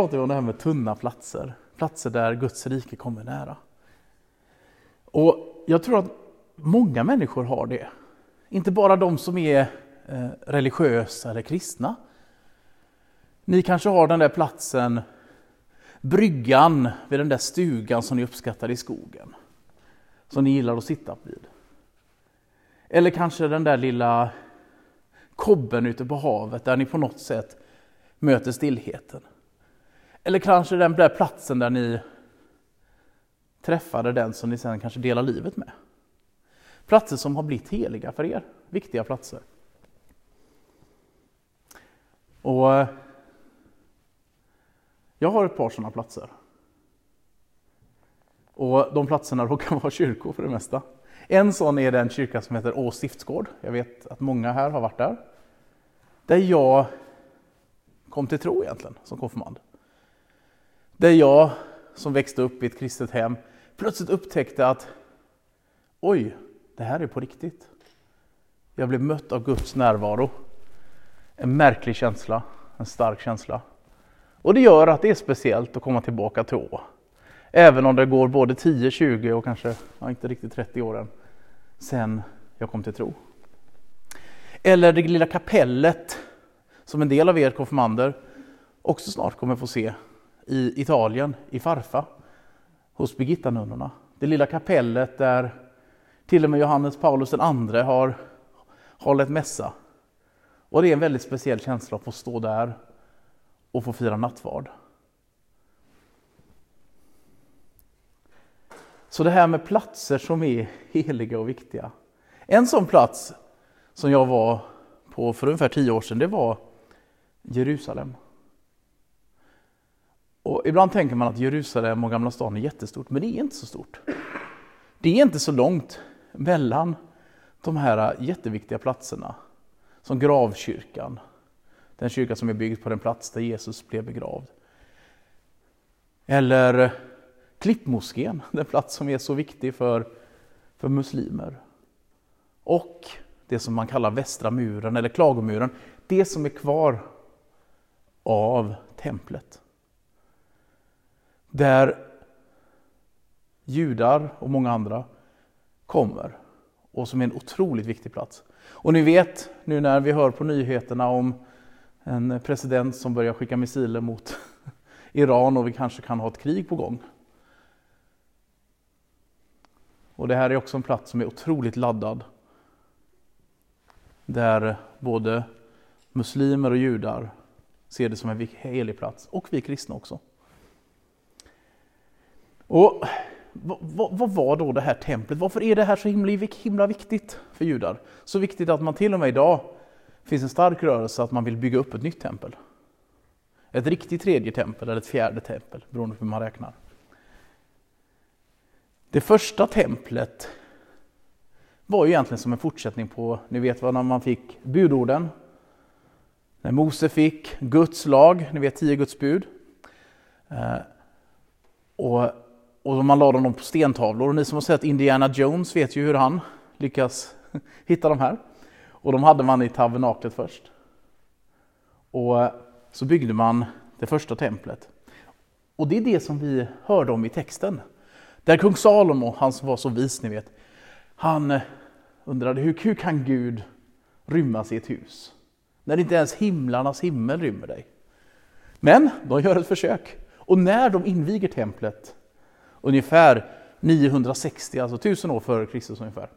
pratar vi om det här med tunna platser, platser där Guds rike kommer nära. Och jag tror att många människor har det. Inte bara de som är eh, religiösa eller kristna. Ni kanske har den där platsen, bryggan vid den där stugan som ni uppskattar i skogen. Som ni gillar att sitta vid. Eller kanske den där lilla kobben ute på havet där ni på något sätt möter stillheten. Eller kanske den där platsen där ni träffade den som ni sen kanske delar livet med. Platser som har blivit heliga för er, viktiga platser. Och eh, jag har ett par sådana platser. Och de platserna råkar vara kyrkor för det mesta. En sån är den kyrka som heter Å stiftsgård. Jag vet att många här har varit där. Där jag kom till tro egentligen som konfirmand. Där jag som växte upp i ett kristet hem plötsligt upptäckte att oj, det här är på riktigt. Jag blev mött av Guds närvaro. En märklig känsla, en stark känsla. Och det gör att det är speciellt att komma tillbaka till Å. Även om det går både 10, 20 och kanske ja, inte riktigt 30 år än sen jag kom till tro. Eller det lilla kapellet som en del av er konfirmander också snart kommer få se i Italien, i Farfa, hos Birgittanunnorna. Det lilla kapellet där till och med Johannes Paulus II har hållit mässa. Och det är en väldigt speciell känsla att få stå där och få fira nattvard. Så det här med platser som är heliga och viktiga. En sån plats som jag var på för ungefär tio år sedan, det var Jerusalem. Och ibland tänker man att Jerusalem och Gamla stan är jättestort, men det är inte så stort. Det är inte så långt mellan de här jätteviktiga platserna, som gravkyrkan, den kyrka som är byggd på den plats där Jesus blev begravd. Eller Klippmoskén, den plats som är så viktig för, för muslimer. Och det som man kallar västra muren eller klagomuren, det som är kvar av templet. Där judar och många andra kommer och som är en otroligt viktig plats. Och ni vet nu när vi hör på nyheterna om en president som börjar skicka missiler mot Iran och vi kanske kan ha ett krig på gång. Och det här är också en plats som är otroligt laddad. Där både muslimer och judar ser det som en helig plats, och vi kristna också. Och vad, vad, var då det här templet? Varför är det här så himla, himla viktigt för judar? Så viktigt att man till och med idag finns en stark rörelse att man vill bygga upp ett nytt tempel. Ett riktigt tredje tempel eller ett fjärde tempel, beroende på hur man räknar. Det första templet var ju egentligen som en fortsättning på, ni vet vad när man fick budorden. När Mose fick Guds lag, ni vet tio Guds bud. Eh, och, och man lade dem på stentavlor. Och ni som har sett Indiana Jones vet ju hur han lyckas hitta de här. Och de hade man i tabernaklet först. Och eh, så byggde man det första templet. Och det är det som vi hörde om i texten. Där kung Salomo, han som var så vis ni vet, han eh, undrade hur, hur kan Gud rymmas i ett hus? När inte ens himlarnas himmel rymmer dig. Men de gör ett försök. Och när de inviger templet, ungefär 960, alltså 1000 år före Kristus ungefär,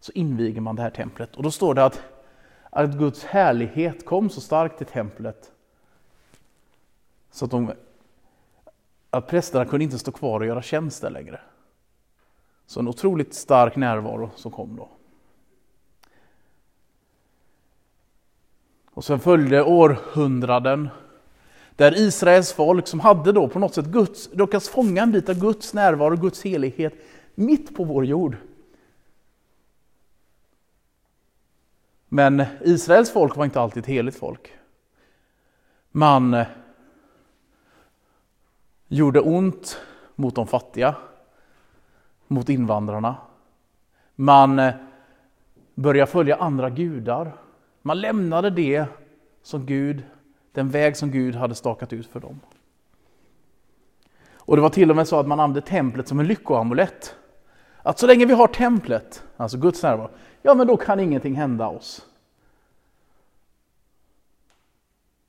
så inviger man det här templet. Och då står det att, att Guds härlighet kom så starkt till templet så att, de, att prästerna kunde inte stå kvar och göra tjänst där längre. Så en otroligt stark närvaro som kom då. Och sen följde århundraden där Israels folk som hade då på något sätt Guds, lyckats fånga en bit av Guds närvaro, Guds helighet mitt på vår jord. Men Israels folk var inte alltid ett heligt folk. Man eh, gjorde ont mot de fattiga, mot invandrarna. Man eh, började följa andra gudar. Man lämnade det som Gud, den väg som Gud hade stakat ut för dem. Och det var till och med så att man använde templet som en lyckoamulett. Att så länge vi har templet, alltså Guds närvaro, ja men då kan ingenting hända oss.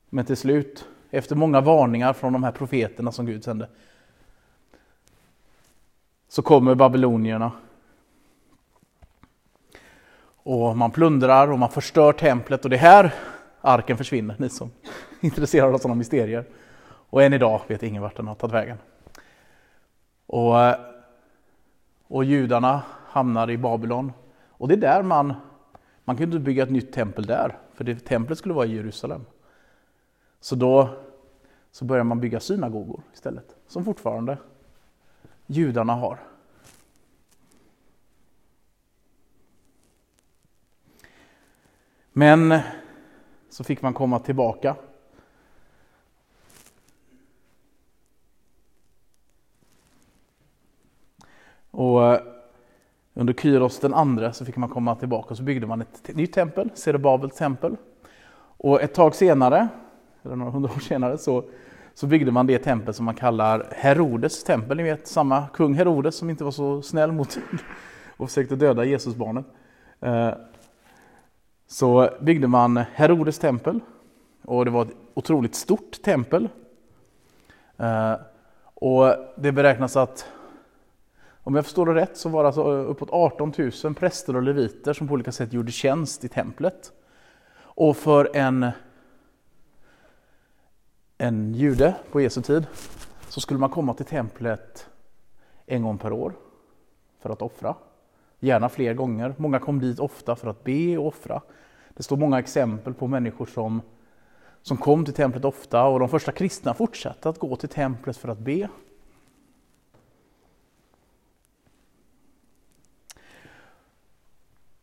Men till slut, efter många varningar från de här profeterna som Gud sände, så kommer babylonierna. Och man plundrar och man förstör templet och det är här arken försvinner, ni som intresserad av sådana mysterier. Och än idag vet ingen vart den har tagit vägen. Och, och judarna hamnar i Babylon. Och det är där man, man kan inte bygga ett nytt tempel där, för det, templet skulle vara i Jerusalem. Så då så börjar man bygga synagogor istället, som fortfarande judarna har. Men så fick man komma tillbaka. Och eh, under Kyros den andra så fick man komma tillbaka och så byggde man ett nytt tempel, Zerubabels tempel. Och ett tag senare, eller några hundra år senare, så, så byggde man det tempel som man kallar Herodes tempel. Ni vet samma kung Herodes som inte var så snäll mot och försökte döda Jesusbarnet. Eh, så byggde man Herodes tempel och det var ett otroligt stort tempel. Eh, och det beräknas att, om jag förstår det rätt, så var det alltså eh, uppåt 18 000 präster och leviter som på olika sätt gjorde tjänst i templet. Och för en, en jude på Jesu tid så skulle man komma till templet en gång per år för att offra. Gärna fler gånger. Många kom dit ofta för att be och offra. Det står många exempel på människor som, som kom till templet ofta och de första kristna fortsatte att gå till templet för att be.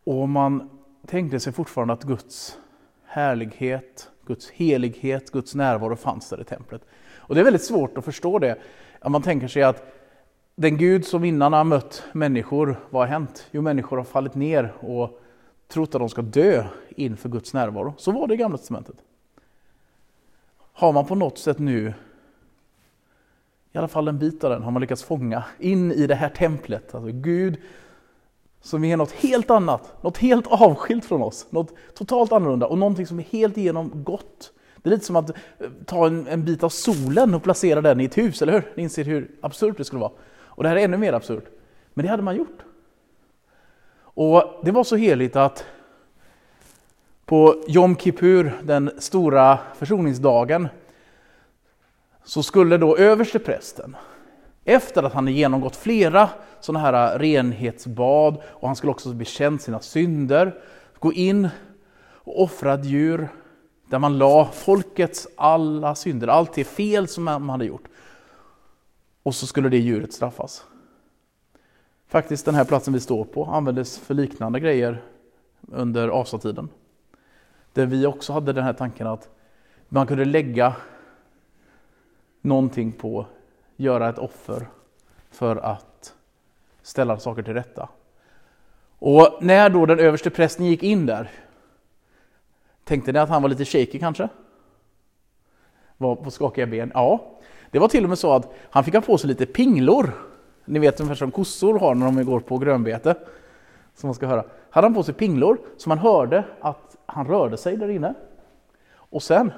Och man tänkte sig fortfarande att Guds härlighet, Guds helighet, Guds närvaro fanns där i templet. Och det är väldigt svårt att förstå det. Man tänker sig att den Gud som innan har mött människor, vad har hänt? Jo, människor har fallit ner och trott att de ska dö inför Guds närvaro. Så var det i Gamla Testamentet. Har man på något sätt nu, i alla fall en bit av den, har man lyckats fånga in i det här templet. Alltså Gud som är något helt annat, något helt avskilt från oss, något totalt annorlunda och någonting som är helt igenom gott. Det är lite som att eh, ta en, en bit av solen och placera den i ett hus, eller hur? Ni inser hur absurt det skulle vara. Och det här är ännu mer absurt. Men det hade man gjort. Och det var så heligt att på Jom Kippur, den stora försoningsdagen, så skulle då översteprästen, efter att han genomgått flera sådana här äh, renhetsbad och han skulle också bekänt sina synder, gå in och offra ett djur där man la folkets alla synder, allt det fel som man hade gjort. Och så skulle det djuret straffas. Faktiskt den här platsen vi står på användes för liknande grejer under asatiden. Där vi också hade den här tanken att man kunde lägga någonting på, göra ett offer för att ställa saker till rätta. Och när då den överste prästen gick in där, tänkte ni att han var lite shaky kanske? Var på skakiga ben? Ja, det var till och med så att han fick ha på sig lite pinglor ni vet ungefär som kossor har när de går på grönbete. Som man ska höra. Hade han på sig pinglor så man hörde att han rörde sig där inne. Och sen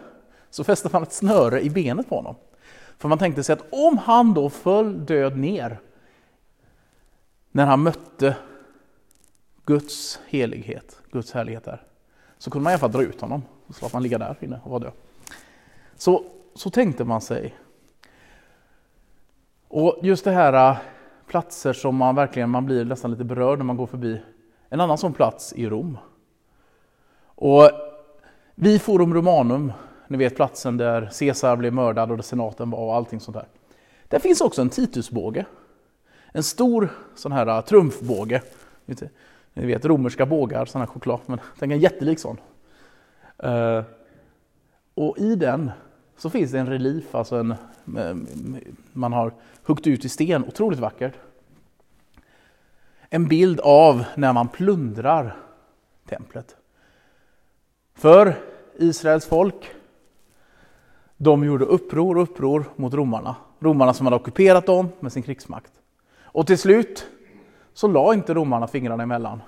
så fäste man ett snöre i benet på honom. För man tänkte sig att om han då föll död ner när han mötte Guds helighet, Guds härlighet där, så kunde man i alla fall dra ut honom. Så slapp man ligga där inne och vara död. Så, så tänkte man sig. Och just det här äh, platser som man verkligen man blir nästan lite berörd när man går förbi. En annan sån plats i Rom. Och vi Forum Romanum, ni vet platsen där Caesar blev mördad och där senaten var och allting sånt där. Där finns också en Titusbåge. En stor sån här äh, trumfbåge. Ni vet romerska bågar, sån här choklad, men tänk en jättelik sån. Eh, och i den så finns det en relief, alltså en, mm, mm, man har huggt ut i sten, otroligt vackert. En bild av när man plundrar templet. För Israels folk, de gjorde uppror och uppror mot romarna. Romarna som hade ockuperat dem med sin krigsmakt. Och till slut så la inte romarna fingrarna emellan.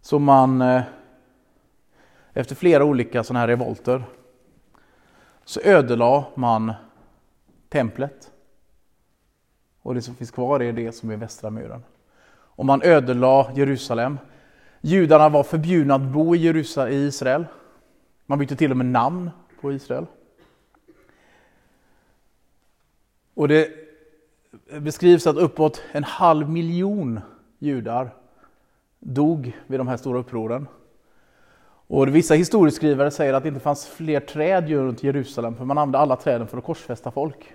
Så man, eh, efter flera olika sådana här revolter, så ödelade man templet. Och det som finns kvar är det som är västra muren. Och man ödelade Jerusalem. Judarna var förbjudna att bo i Jerusalem, i Israel. Man bytte till och med namn på Israel. Och det beskrivs att uppåt en halv miljon judar dog vid de här stora upproren. Och vissa historieskrivare säger att det inte fanns fler träd runt Jerusalem, för man använde alla träden för att korsfästa folk.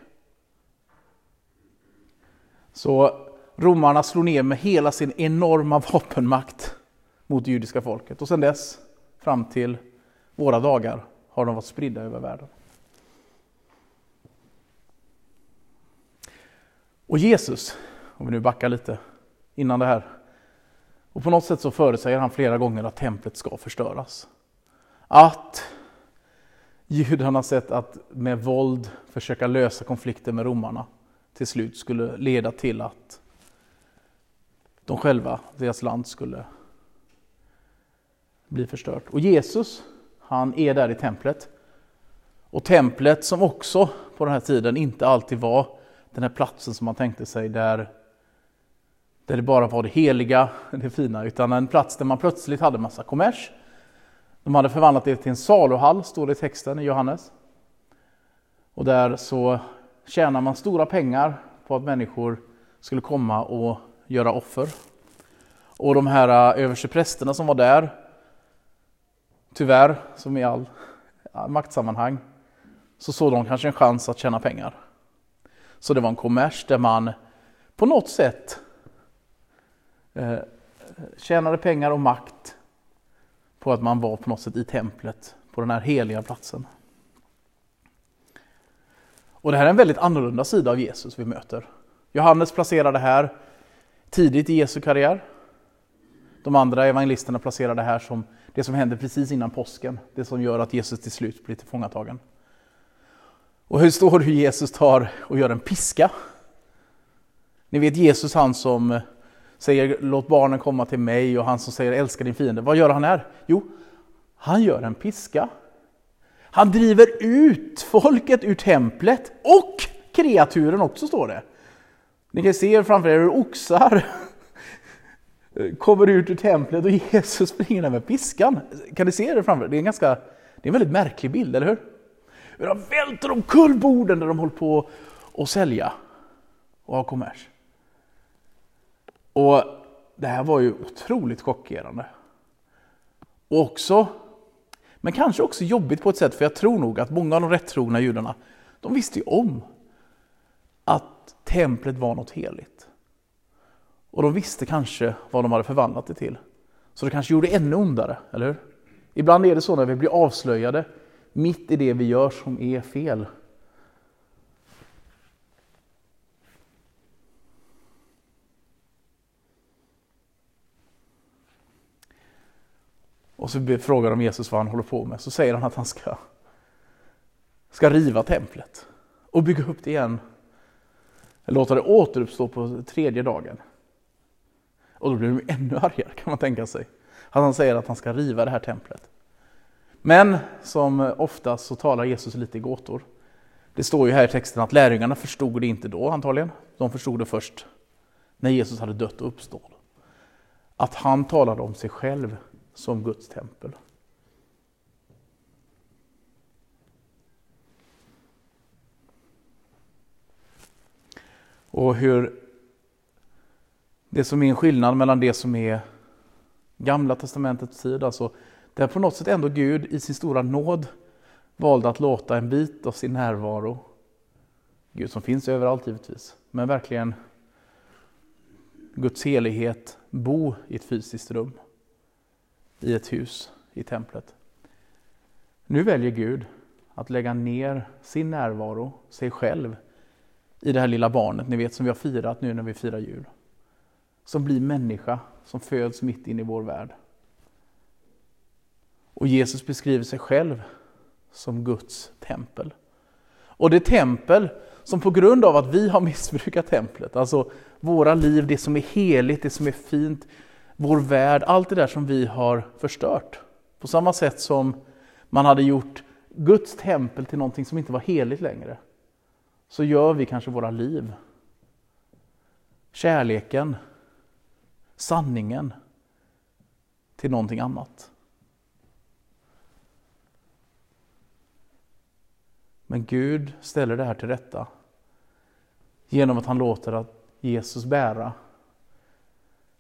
Så romarna slog ner med hela sin enorma vapenmakt mot det judiska folket. Och sedan dess, fram till våra dagar, har de varit spridda över världen. Och Jesus, om vi nu backar lite innan det här, och på något sätt så förutsäger han flera gånger att templet ska förstöras. Att judarnas sätt att med våld försöka lösa konflikter med romarna till slut skulle leda till att de själva, deras land, skulle bli förstört. Och Jesus, han är där i templet. Och templet som också på den här tiden inte alltid var den här platsen som man tänkte sig där, där det bara var det heliga, det fina, utan en plats där man plötsligt hade massa kommers. De hade förvandlat det till en saluhall, står det i texten i Johannes. Och där så tjänar man stora pengar på att människor skulle komma och göra offer. Och de här äh, översteprästerna som var där, tyvärr, som i all maktsammanhang, så såg de kanske en chans att tjäna pengar. Så det var en kommers där man på något sätt eh, tjänade pengar och makt på att man var på något sätt i templet, på den här heliga platsen. Och det här är en väldigt annorlunda sida av Jesus vi möter. Johannes placerar det här tidigt i Jesu karriär. De andra evangelisterna placerar det här som det som händer precis innan påsken, det som gör att Jesus till slut blir tillfångatagen. Och hur står det hur Jesus tar och gör en piska? Ni vet Jesus han som säger låt barnen komma till mig och han som säger älska din fiende. Vad gör han här? Jo, han gör en piska. Han driver ut folket ur templet och kreaturen också står det. Ni kan se framför er hur oxar Eh, kommer ut ur templet och Jesus springer där med piskan. Kan ni se det framför er? Det är en, ganska, det är en väldigt märklig bild, eller hur? Hur de välter omkull borden där de håller på att sälja och ha kommers. Och det här var ju otroligt chockerande. Och också, men kanske också jobbigt på ett sätt, för jag tror nog att många av de rättrogna judarna, de visste ju om att templet var något heligt. Och de visste kanske vad de hade förvandlat det till. Så det kanske gjorde ännu ondare, eller hur? Ibland är det så när vi blir avslöjade mitt i det vi gör som är fel. Och så frågar de Jesus vad han håller på med. Så säger han att han ska, ska riva templet och bygga upp det igen. Låta det återuppstå på tredje dagen. Och då blir de ännu argare kan man tänka sig. Att han säger att han ska riva det här templet. Men som oftast så talar Jesus lite i gåtor. Det står ju här i texten att lärjungarna förstod det inte då antagligen. De förstod det först när Jesus hade dött och uppstått. Att han talade om sig själv som Guds tempel. Och hur det som är en skillnad mellan det som är Gamla testamentets tid, alltså där på något sätt ändå Gud i sin stora nåd valde att låta en bit av sin närvaro, Gud som finns överallt givetvis, men verkligen Guds helighet bo i ett fysiskt rum, i ett hus, i templet. Nu väljer Gud att lägga ner sin närvaro, sig själv, i det här lilla barnet, ni vet som vi har firat nu när vi firar jul. Som blir människa, som föds mitt in i vår värld. Och Jesus beskriver sig själv som Guds tempel. Och det tempel som på grund av att vi har missbrukat templet, alltså våra liv, det som är heligt, det som är fint, vår värld, allt det där som vi har förstört. På samma sätt som man hade gjort Guds tempel till någonting som inte var heligt längre, så gör vi kanske våra liv, kärleken, sanningen till någonting annat. Men Gud ställer det här till rätta genom att han låter att Jesus bära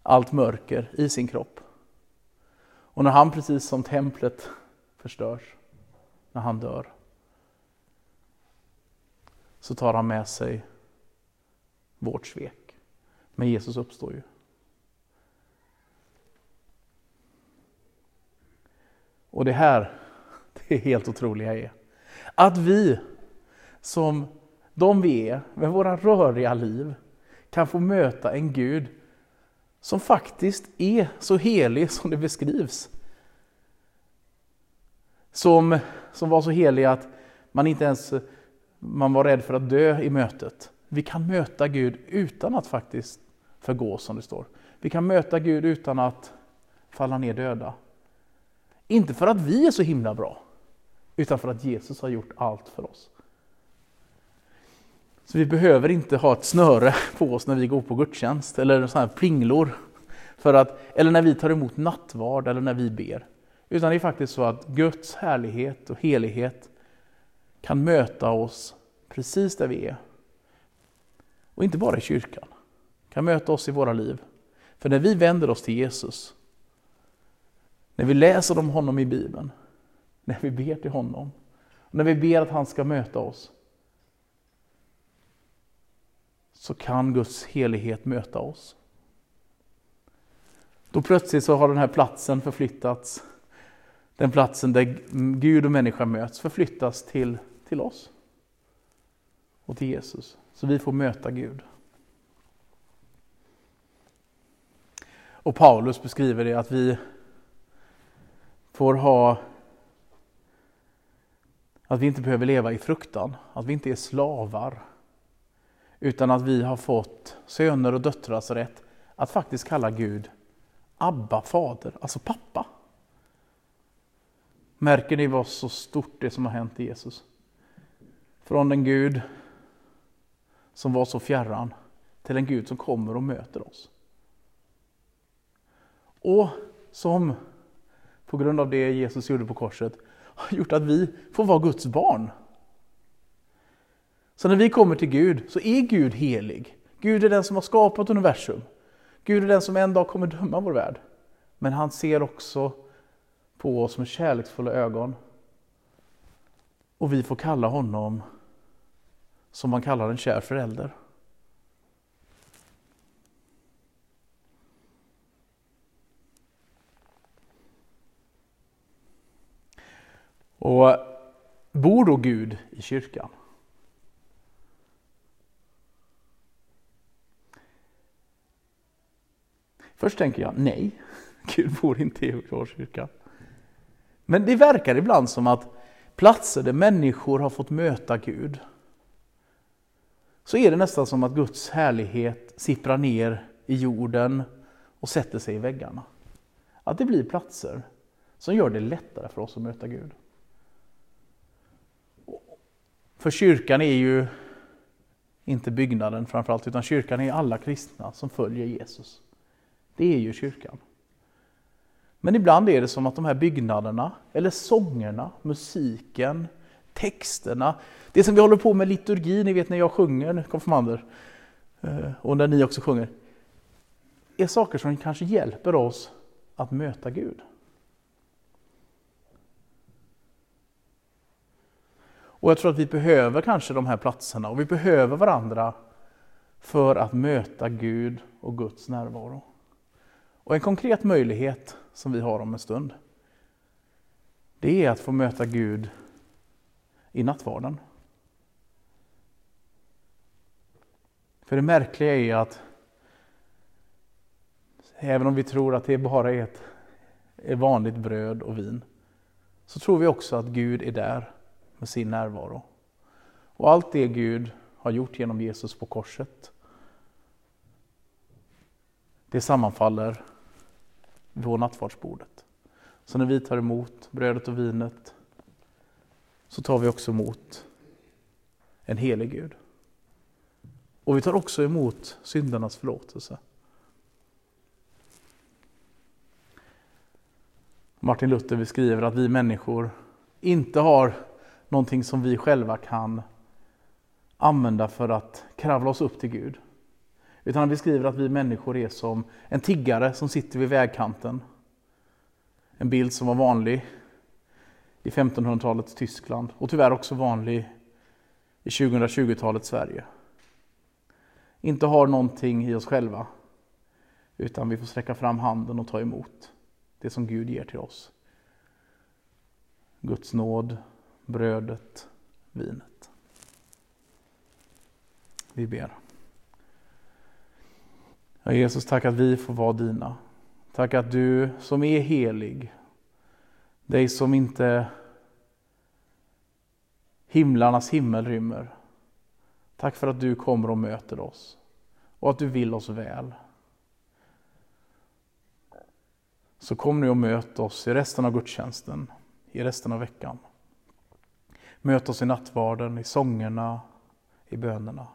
allt mörker i sin kropp. Och när han precis som templet förstörs, när han dör, så tar han med sig vårt svek. Men Jesus uppstår ju. Och det här, det är helt otroliga är att vi som de vi är, med våra röriga liv, kan få möta en Gud som faktiskt är så helig som det beskrivs. Som, som var så helig att man inte ens man var rädd för att dö i mötet. Vi kan möta Gud utan att faktiskt förgås som det står. Vi kan möta Gud utan att falla ner döda. Inte för att vi är så himla bra, utan för att Jesus har gjort allt för oss. Så vi behöver inte ha ett snöre på oss när vi går på gudstjänst eller sådana här plinglor. För att, eller när vi tar emot nattvard eller när vi ber. Utan det är faktiskt så att Guds härlighet och helighet kan möta oss precis där vi är. Och inte bara i kyrkan. Kan möta oss i våra liv. För när vi vänder oss till Jesus, när vi läser om honom i Bibeln, när vi ber till honom, när vi ber att han ska möta oss, så kan Guds helighet möta oss. Då plötsligt så har den här platsen förflyttats, den platsen där Gud och människa möts, förflyttas till, till oss och till Jesus. Så vi får möta Gud. Och Paulus beskriver det att vi får ha att vi inte behöver leva i fruktan, att vi inte är slavar utan att vi har fått söner och döttrars rätt att faktiskt kalla Gud Abba, fader, alltså pappa. Märker ni vad så stort det som har hänt i Jesus? Från en Gud som var så fjärran till en Gud som kommer och möter oss. Och som på grund av det Jesus gjorde på korset har gjort att vi får vara Guds barn. Så när vi kommer till Gud så är Gud helig. Gud är den som har skapat universum. Gud är den som en dag kommer döma vår värld. Men han ser också på oss med kärleksfulla ögon. Och vi får kalla honom som man kallar en kär förälder. Och bor då Gud i kyrkan? Först tänker jag nej, Gud bor inte i vår kyrka. Men det verkar ibland som att platser där människor har fått möta Gud, så är det nästan som att Guds härlighet sipprar ner i jorden och sätter sig i väggarna. Att det blir platser som gör det lättare för oss att möta Gud. För kyrkan är ju inte byggnaden framförallt, utan kyrkan är alla kristna som följer Jesus. Det är ju kyrkan. Men ibland är det som att de här byggnaderna, eller sångerna, musiken, texterna, det som vi håller på med liturgi, ni vet när jag sjunger konfirmander, eh, och när ni också sjunger, är saker som kanske hjälper oss att möta Gud. Och jag tror att vi behöver kanske de här platserna och vi behöver varandra för att möta Gud och Guds närvaro. Och en konkret möjlighet som vi har om en stund, det är att få möta Gud i nattvarden. För det märkliga är att även om vi tror att det bara är ett vanligt bröd och vin, så tror vi också att Gud är där med sin närvaro. Och allt det Gud har gjort genom Jesus på korset, det sammanfaller vid nattvardsbordet. Så när vi tar emot brödet och vinet så tar vi också emot en helig Gud. Och vi tar också emot syndernas förlåtelse. Martin Luther beskriver att vi människor inte har någonting som vi själva kan använda för att kravla oss upp till Gud. Utan han beskriver att vi människor är som en tiggare som sitter vid vägkanten. En bild som var vanlig i 1500-talets Tyskland och tyvärr också vanlig i 2020-talets Sverige. Inte har någonting i oss själva, utan vi får sträcka fram handen och ta emot det som Gud ger till oss. Guds nåd, brödet, vinet. Vi ber. Ja, Jesus, tack att vi får vara dina. Tack att du som är helig, dig som inte himlarnas himmel rymmer. Tack för att du kommer och möter oss och att du vill oss väl. Så kom nu och möt oss i resten av gudstjänsten, i resten av veckan. Möt oss i nattvarden, i sångerna, i bönerna.